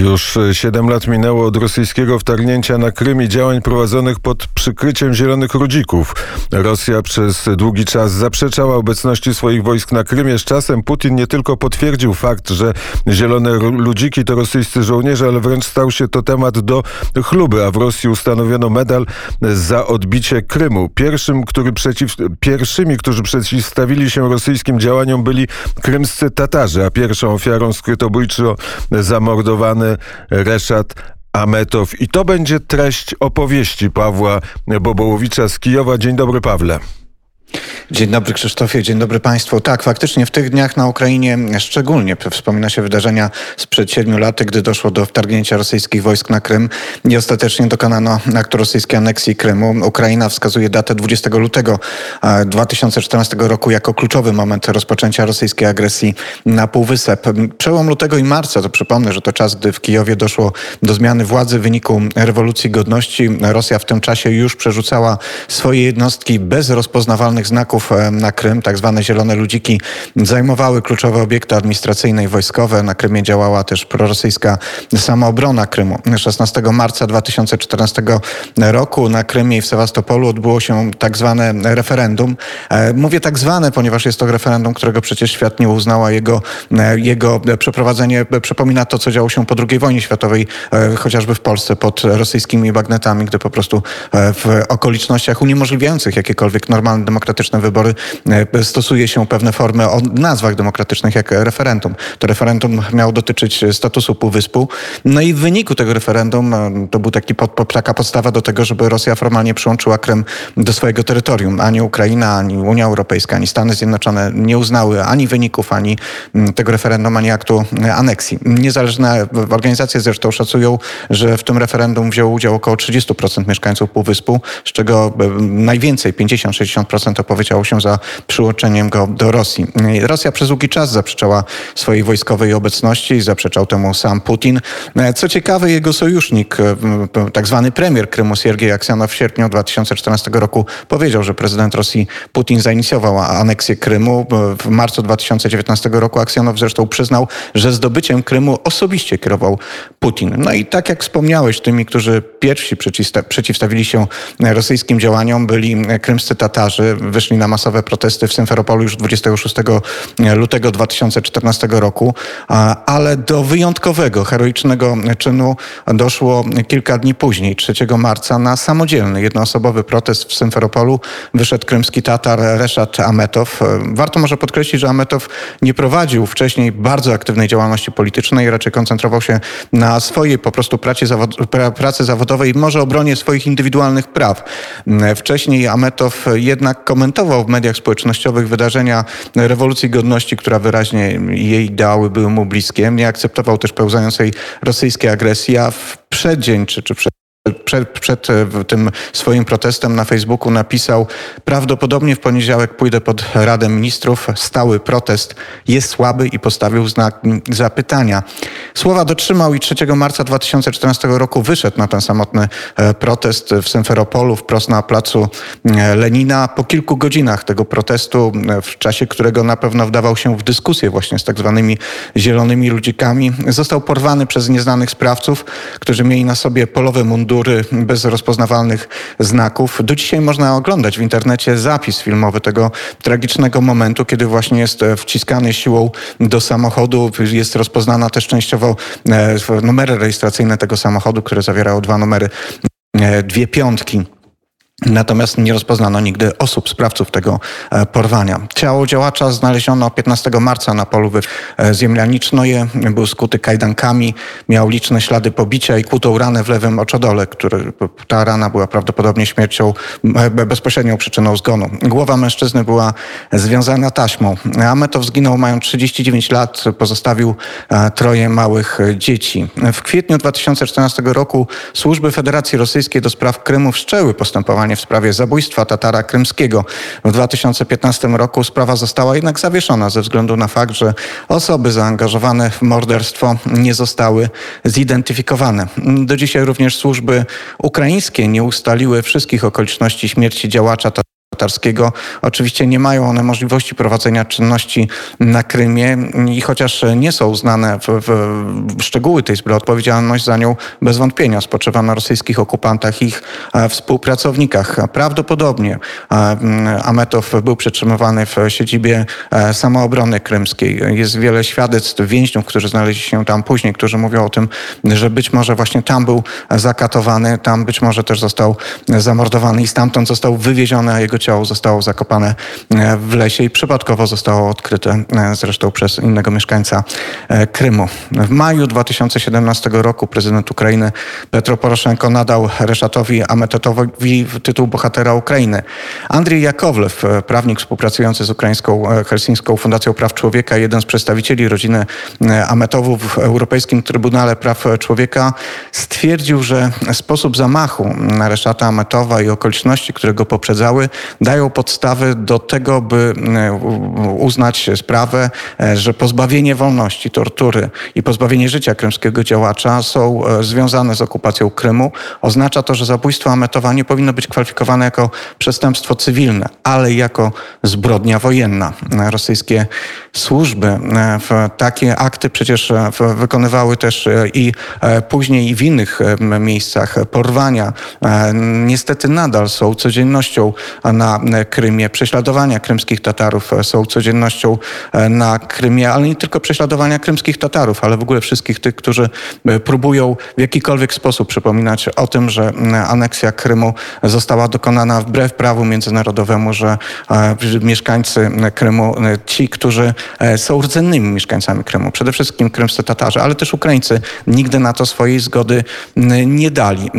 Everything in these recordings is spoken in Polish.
Już 7 lat minęło od rosyjskiego wtargnięcia na Krym i działań prowadzonych pod przykryciem zielonych rudzików. Rosja przez długi czas zaprzeczała obecności swoich wojsk na Krymie. Z czasem Putin nie tylko potwierdził fakt, że zielone ludziki to rosyjscy żołnierze, ale wręcz stał się to temat do chluby, a w Rosji ustanowiono medal za odbicie Krymu. Pierwszym, który przeciw, pierwszymi, którzy przeciwstawili się rosyjskim działaniom byli krymscy Tatarzy, a pierwszą ofiarą skrytobójczo zamordowany Reszat Ametow. I to będzie treść opowieści Pawła Bobołowicza z Kijowa. Dzień dobry, Pawle. Dzień dobry Krzysztofie, dzień dobry Państwu. Tak, faktycznie w tych dniach na Ukrainie szczególnie wspomina się wydarzenia sprzed siedmiu lat, gdy doszło do wtargnięcia rosyjskich wojsk na Krym i ostatecznie dokonano aktu rosyjskiej aneksji Krymu. Ukraina wskazuje datę 20 lutego 2014 roku jako kluczowy moment rozpoczęcia rosyjskiej agresji na Półwysep. Przełom lutego i marca, to przypomnę, że to czas, gdy w Kijowie doszło do zmiany władzy w wyniku rewolucji godności. Rosja w tym czasie już przerzucała swoje jednostki bez rozpoznawalnych znaków e, na Krym, tak zwane zielone ludziki, zajmowały kluczowe obiekty administracyjne i wojskowe. Na Krymie działała też prorosyjska samoobrona Krymu. 16 marca 2014 roku na Krymie i w Sewastopolu odbyło się tak zwane referendum. E, mówię tak zwane, ponieważ jest to referendum, którego przecież świat nie uznała. Jego, e, jego przeprowadzenie przypomina to, co działo się po II wojnie światowej, chociażby w Polsce pod rosyjskimi bagnetami, gdy po prostu w okolicznościach uniemożliwiających jakiekolwiek normalne demokratyczne demokratyczne wybory e, stosuje się pewne formy o nazwach demokratycznych, jak referendum. To referendum miało dotyczyć statusu Półwyspu. No i w wyniku tego referendum e, to był taki pod, taka podstawa do tego, żeby Rosja formalnie przyłączyła Krym do swojego terytorium. Ani Ukraina, ani Unia Europejska, ani Stany Zjednoczone nie uznały ani wyników, ani mm, tego referendum, ani aktu e, aneksji. Niezależne organizacje zresztą szacują, że w tym referendum wzięło udział około 30% mieszkańców Półwyspu, z czego najwięcej, 50-60% opowiedziało się za przyłączeniem go do Rosji. Rosja przez długi czas zaprzeczała swojej wojskowej obecności i zaprzeczał temu sam Putin. Co ciekawe, jego sojusznik, tak zwany premier Krymu Siergiej Aksjanow w sierpniu 2014 roku powiedział, że prezydent Rosji Putin zainicjował aneksję Krymu. W marcu 2019 roku Aksjanow zresztą przyznał, że zdobyciem Krymu osobiście kierował Putin. No i tak jak wspomniałeś, tymi, którzy pierwsi przeciwstawili się rosyjskim działaniom byli krymscy Tatarzy wyszli na masowe protesty w Symferopolu już 26 lutego 2014 roku, ale do wyjątkowego, heroicznego czynu doszło kilka dni później, 3 marca, na samodzielny, jednoosobowy protest w Symferopolu wyszedł krymski Tatar Reszat Ametow. Warto może podkreślić, że Ametow nie prowadził wcześniej bardzo aktywnej działalności politycznej, raczej koncentrował się na swojej po prostu pracy, zawod pracy zawodowej, może obronie swoich indywidualnych praw. Wcześniej Ametow jednak komentował w mediach społecznościowych wydarzenia rewolucji godności, która wyraźnie jej ideały były mu bliskie. Nie akceptował też pełzającej rosyjskiej agresji, a w przeddzień czy, czy przed przed, przed, e, tym swoim protestem na Facebooku napisał: Prawdopodobnie w poniedziałek pójdę pod Radę Ministrów. Stały protest jest słaby i postawił znak zapytania. Słowa dotrzymał i 3 marca 2014 roku wyszedł na ten samotny e, protest w Symferopolu, wprost na placu e, Lenina. Po kilku godzinach tego protestu, w czasie którego na pewno wdawał się w dyskusję właśnie z tak zwanymi zielonymi ludzikami, został porwany przez nieznanych sprawców, którzy mieli na sobie polowe mundury bez rozpoznawalnych znaków. Do dzisiaj można oglądać w internecie zapis filmowy tego tragicznego momentu, kiedy właśnie jest e, wciskany siłą do samochodu. Jest rozpoznana też częściowo e, numery rejestracyjne tego samochodu, które zawierały dwa numery, e, dwie piątki. Natomiast nie rozpoznano nigdy osób, sprawców tego e, porwania. Ciało działacza znaleziono 15 marca na polu e, Ziemlanicznoje. Był skuty kajdankami, miał liczne ślady pobicia i kłutą ranę w lewym oczodole. Który, ta rana była prawdopodobnie śmiercią, e, bezpośrednią przyczyną zgonu. Głowa mężczyzny była związana taśmą. Ametow zginął mając 39 lat, pozostawił troje małych dzieci. W kwietniu 2014 roku służby Federacji Rosyjskiej do spraw Krymu wszczęły postępowanie w sprawie zabójstwa Tatara Krymskiego. W 2015 roku sprawa została jednak zawieszona ze względu na fakt, że osoby zaangażowane w morderstwo nie zostały zidentyfikowane. Do dzisiaj również służby ukraińskie nie ustaliły wszystkich okoliczności śmierci działacza tatarskiego. Oczywiście nie mają one możliwości prowadzenia czynności na Krymie i chociaż nie są znane w, w, w szczegóły tej zbrodni, odpowiedzialność za nią bez wątpienia spoczywa na rosyjskich okupantach i ich e, współpracownikach. Prawdopodobnie e, Ametow był przetrzymywany w siedzibie e, samoobrony krymskiej. Jest wiele świadectw więźniów, którzy znaleźli się tam później, którzy mówią o tym, że być może właśnie tam był zakatowany, tam być może też został zamordowany i stamtąd został wywieziony, a jego ciało zostało zakopane w lesie i przypadkowo zostało odkryte zresztą przez innego mieszkańca Krymu. W maju 2017 roku prezydent Ukrainy Petro Poroszenko nadał Reszatowi Ametetowi tytuł bohatera Ukrainy. Andrzej Jakowlew, prawnik współpracujący z ukraińską Helsińską Fundacją Praw Człowieka, jeden z przedstawicieli rodziny Ametowów w Europejskim Trybunale Praw Człowieka, stwierdził, że sposób zamachu na Reszata Ametowa i okoliczności, które go poprzedzały, dają podstawy do tego, by uznać sprawę, że pozbawienie wolności, tortury i pozbawienie życia krymskiego działacza są związane z okupacją Krymu. Oznacza to, że zabójstwo Ametowa nie powinno być kwalifikowane jako przestępstwo cywilne, ale jako zbrodnia wojenna. Rosyjskie służby takie akty przecież wykonywały też i później i w innych miejscach. Porwania niestety nadal są codziennością na Krymie. Prześladowania krymskich Tatarów są codziennością na Krymie, ale nie tylko prześladowania krymskich Tatarów, ale w ogóle wszystkich tych, którzy próbują w jakikolwiek sposób przypominać o tym, że aneksja Krymu została dokonana wbrew prawu międzynarodowemu, że mieszkańcy Krymu, ci, którzy są rdzennymi mieszkańcami Krymu, przede wszystkim krymscy Tatarzy, ale też Ukraińcy, nigdy na to swojej zgody nie dali.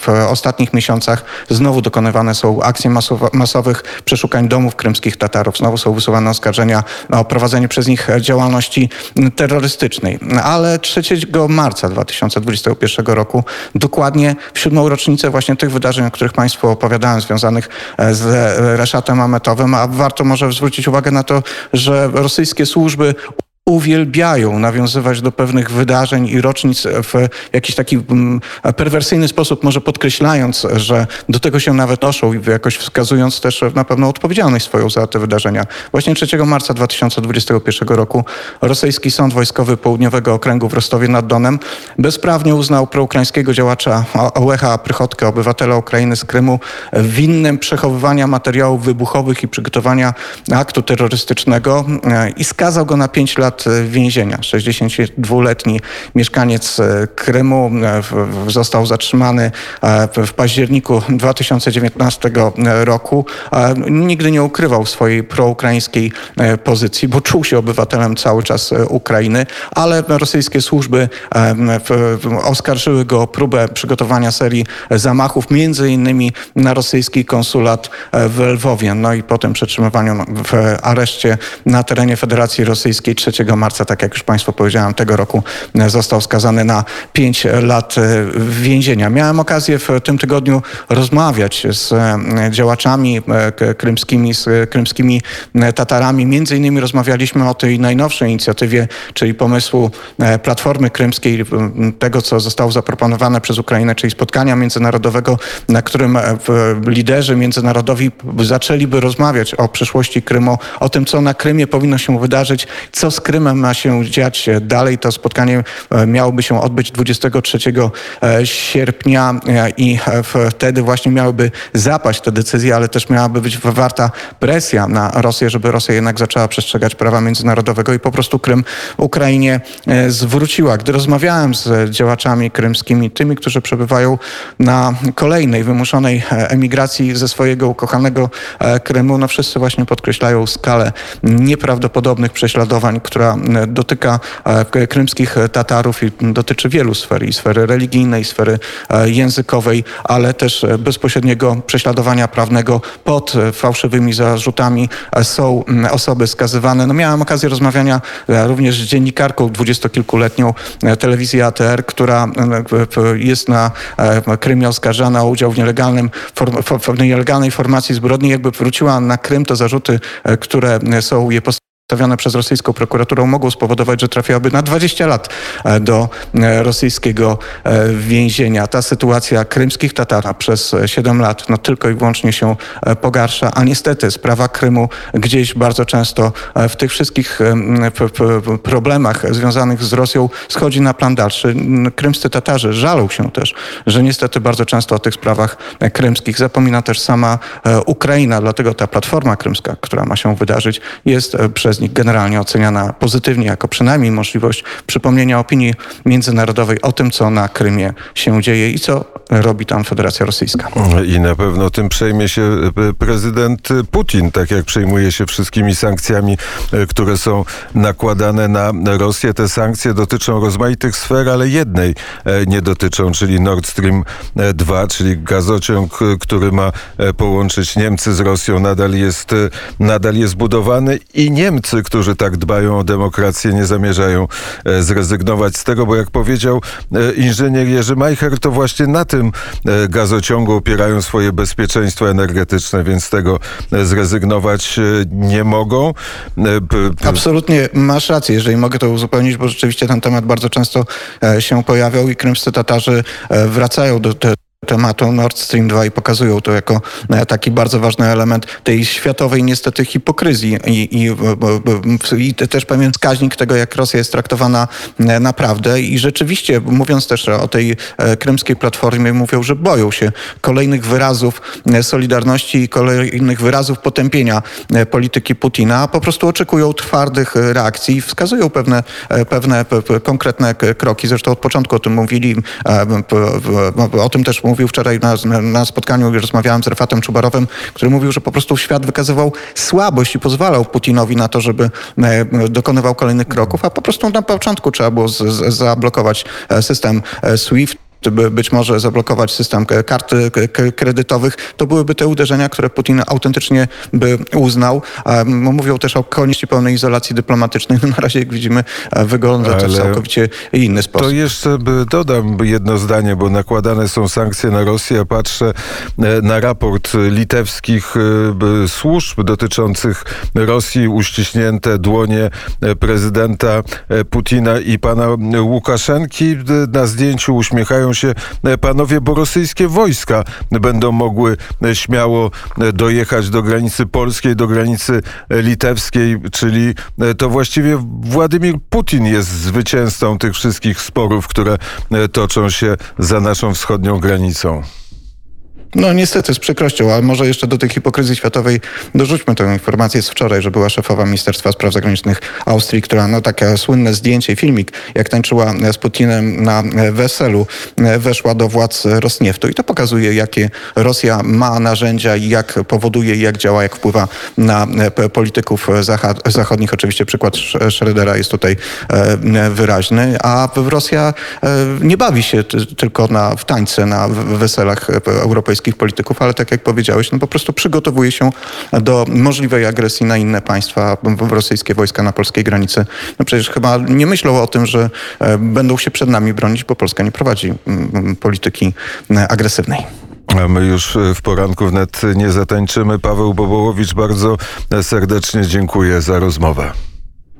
W ostatnich miesiącach znowu dokonywane są akcje masowych przeszukań domów krymskich Tatarów. Znowu są wysuwane oskarżenia o prowadzenie przez nich działalności terrorystycznej. Ale 3 marca 2021 roku, dokładnie w siódmą rocznicę właśnie tych wydarzeń, o których Państwu opowiadałem, związanych z Reszatem Ametowym, a warto może zwrócić uwagę na to, że rosyjskie służby uwielbiają nawiązywać do pewnych wydarzeń i rocznic w jakiś taki mm, perwersyjny sposób, może podkreślając, że do tego się nawet noszą i jakoś wskazując też na pewną odpowiedzialność swoją za te wydarzenia. Właśnie 3 marca 2021 roku rosyjski sąd wojskowy południowego okręgu w Rostowie nad Donem bezprawnie uznał proukraińskiego działacza Ołecha Prychotkę, obywatela Ukrainy z Krymu, winnym przechowywania materiałów wybuchowych i przygotowania aktu terrorystycznego e, i skazał go na 5 lat więzienia. 62-letni mieszkaniec e, Krymu e, został zatrzymany e, w październiku 2019 roku. Nigdy nie ukrywał swojej proukraińskiej pozycji, bo czuł się obywatelem cały czas Ukrainy, ale rosyjskie służby oskarżyły go o próbę przygotowania serii zamachów, między innymi na rosyjski konsulat w Lwowie. No i potem przetrzymywaniu w areszcie na terenie Federacji Rosyjskiej 3 marca, tak jak już Państwu powiedziałem, tego roku został skazany na 5 lat e, więzienia. Miałem okazję w tym tygodniu rozmawiać z e, działaczami e, krymskimi, z krymskimi Tatarami. Między innymi rozmawialiśmy o tej najnowszej inicjatywie, czyli pomysłu Platformy Krymskiej, tego co zostało zaproponowane przez Ukrainę, czyli spotkania międzynarodowego, na którym liderzy międzynarodowi zaczęliby rozmawiać o przyszłości Krymu, o tym, co na Krymie powinno się wydarzyć, co z Krymem ma się dziać dalej. To spotkanie e, miałoby się odbyć 23 e, sierpnia e, i wtedy właśnie miałyby zapaść te decyzje, ale też miałaby być wywarta presja na Rosję, żeby Rosja jednak zaczęła przestrzegać prawa międzynarodowego i po prostu Krym Ukrainie zwróciła. Gdy rozmawiałem z działaczami krymskimi, tymi, którzy przebywają na kolejnej wymuszonej emigracji ze swojego ukochanego Krymu, no wszyscy właśnie podkreślają skalę nieprawdopodobnych prześladowań, która dotyka e, krymskich Tatarów i dotyczy wielu sfer, i sfery religijnej, i sfery e, językowej, ale też bezpośredniego prześladowania prawnego pod fałszywymi zarzutami są osoby skazywane. No miałem okazję rozmawiania e, również z dziennikarką dwudziestokilkuletnią telewizji ATR, która jest na Krymie oskarżana o udział w nielegalnym, w nielegalnej formacji zbrodni. Jakby wróciła na Krym, to zarzuty, które są jej stawiane przez rosyjską prokuraturą mogą spowodować, że trafiałaby na 20 lat e, do e, rosyjskiego e, więzienia. Ta sytuacja krymskich Tatar przez 7 lat no, tylko i wyłącznie się pogarsza, a niestety sprawa Krymu gdzieś bardzo często w tych wszystkich problemach związanych z Rosją schodzi na plan dalszy. Krymscy Tatarzy żalą się też, że niestety bardzo często o tych sprawach krymskich zapomina też sama Ukraina, dlatego ta platforma krymska, która ma się wydarzyć, jest przez nich generalnie oceniana pozytywnie, jako przynajmniej możliwość przypomnienia opinii międzynarodowej o tym, co na Krymie się dzieje i co robi tam Federacja Rosyjska. I na pewno tym przejmie się e, prezydent Putin, tak jak przejmuje się wszystkimi sankcjami, e, które są nakładane na Rosję. Te sankcje dotyczą rozmaitych sfer, ale jednej e, nie dotyczą, czyli Nord Stream 2, czyli gazociąg, który ma połączyć Niemcy z Rosją, nadal jest, nadal jest budowany i Niemcy, którzy tak dbają o demokrację, nie zamierzają zrezygnować z tego, bo jak powiedział inżynier Jerzy Majcher, to właśnie na tym tym e, gazociągu opierają swoje bezpieczeństwo energetyczne, więc z tego e, zrezygnować e, nie mogą. Absolutnie masz rację, jeżeli mogę to uzupełnić, bo rzeczywiście ten temat bardzo często się pojawiał i krymscy Tatarzy wracają do te tematu Nord Stream 2 i pokazują to jako e, taki bardzo ważny element tej światowej niestety hipokryzji i, i, i też pewien wskaźnik tego, jak Rosja jest traktowana e, naprawdę i rzeczywiście mówiąc też o tej e, krymskiej platformie mówią, że boją się kolejnych wyrazów solidarności i kolejnych wyrazów potępienia polityki Putina, po prostu oczekują twardych reakcji i wskazują pewne, pewne konkretne kroki. Zresztą od początku o tym mówili, o tym też mówił wczoraj na, na spotkaniu, rozmawiałem z Refatem Czubarowem, który mówił, że po prostu świat wykazywał słabość i pozwalał Putinowi na to, żeby e, dokonywał kolejnych kroków, a po prostu na początku trzeba było z, z, zablokować e, system e, SWIFT być może zablokować system kart kredytowych, to byłyby te uderzenia, które Putin autentycznie by uznał. Mówią też o konieczności pełnej izolacji dyplomatycznej. No na razie, jak widzimy, wygląda to w całkowicie inny sposób. To jeszcze dodam jedno zdanie, bo nakładane są sankcje na Rosję. Patrzę e, na raport litewskich e, służb dotyczących Rosji, uściśnięte dłonie e, prezydenta Putina i pana Łukaszenki. Na zdjęciu uśmiechają się e, panowie, bo rosyjskie wojska będą mogły e, śmiało e, dojechać do granicy polskiej, do granicy litewskiej, czyli to właściwie Władimir Putin jest zwycięzcą tych wszystkich sporów, które toczą się za naszą wschodnią granicą. No niestety, z przykrością, ale może jeszcze do tej hipokryzji światowej dorzućmy tę informację z wczoraj, że była szefowa Ministerstwa Spraw Zagranicznych Austrii, która no takie słynne zdjęcie, filmik, jak tańczyła z Putinem na weselu, weszła do władz Rosnieftu i to pokazuje, jakie Rosja ma narzędzia i jak powoduje, jak działa, jak wpływa na polityków zachodnich. Oczywiście przykład Schrödera jest tutaj e, wyraźny, a Rosja e, nie bawi się tylko na, w tańce na weselach europejskich polityków, ale tak jak powiedziałeś, no po prostu przygotowuje się do możliwej agresji na inne państwa, rosyjskie wojska na polskiej granicy. No przecież chyba nie myślą o tym, że e, będą się przed nami bronić, bo Polska nie prowadzi polityki agresywnej. My już w poranku wnet nie zatańczymy. Paweł Bobołowicz, bardzo serdecznie dziękuję za rozmowę.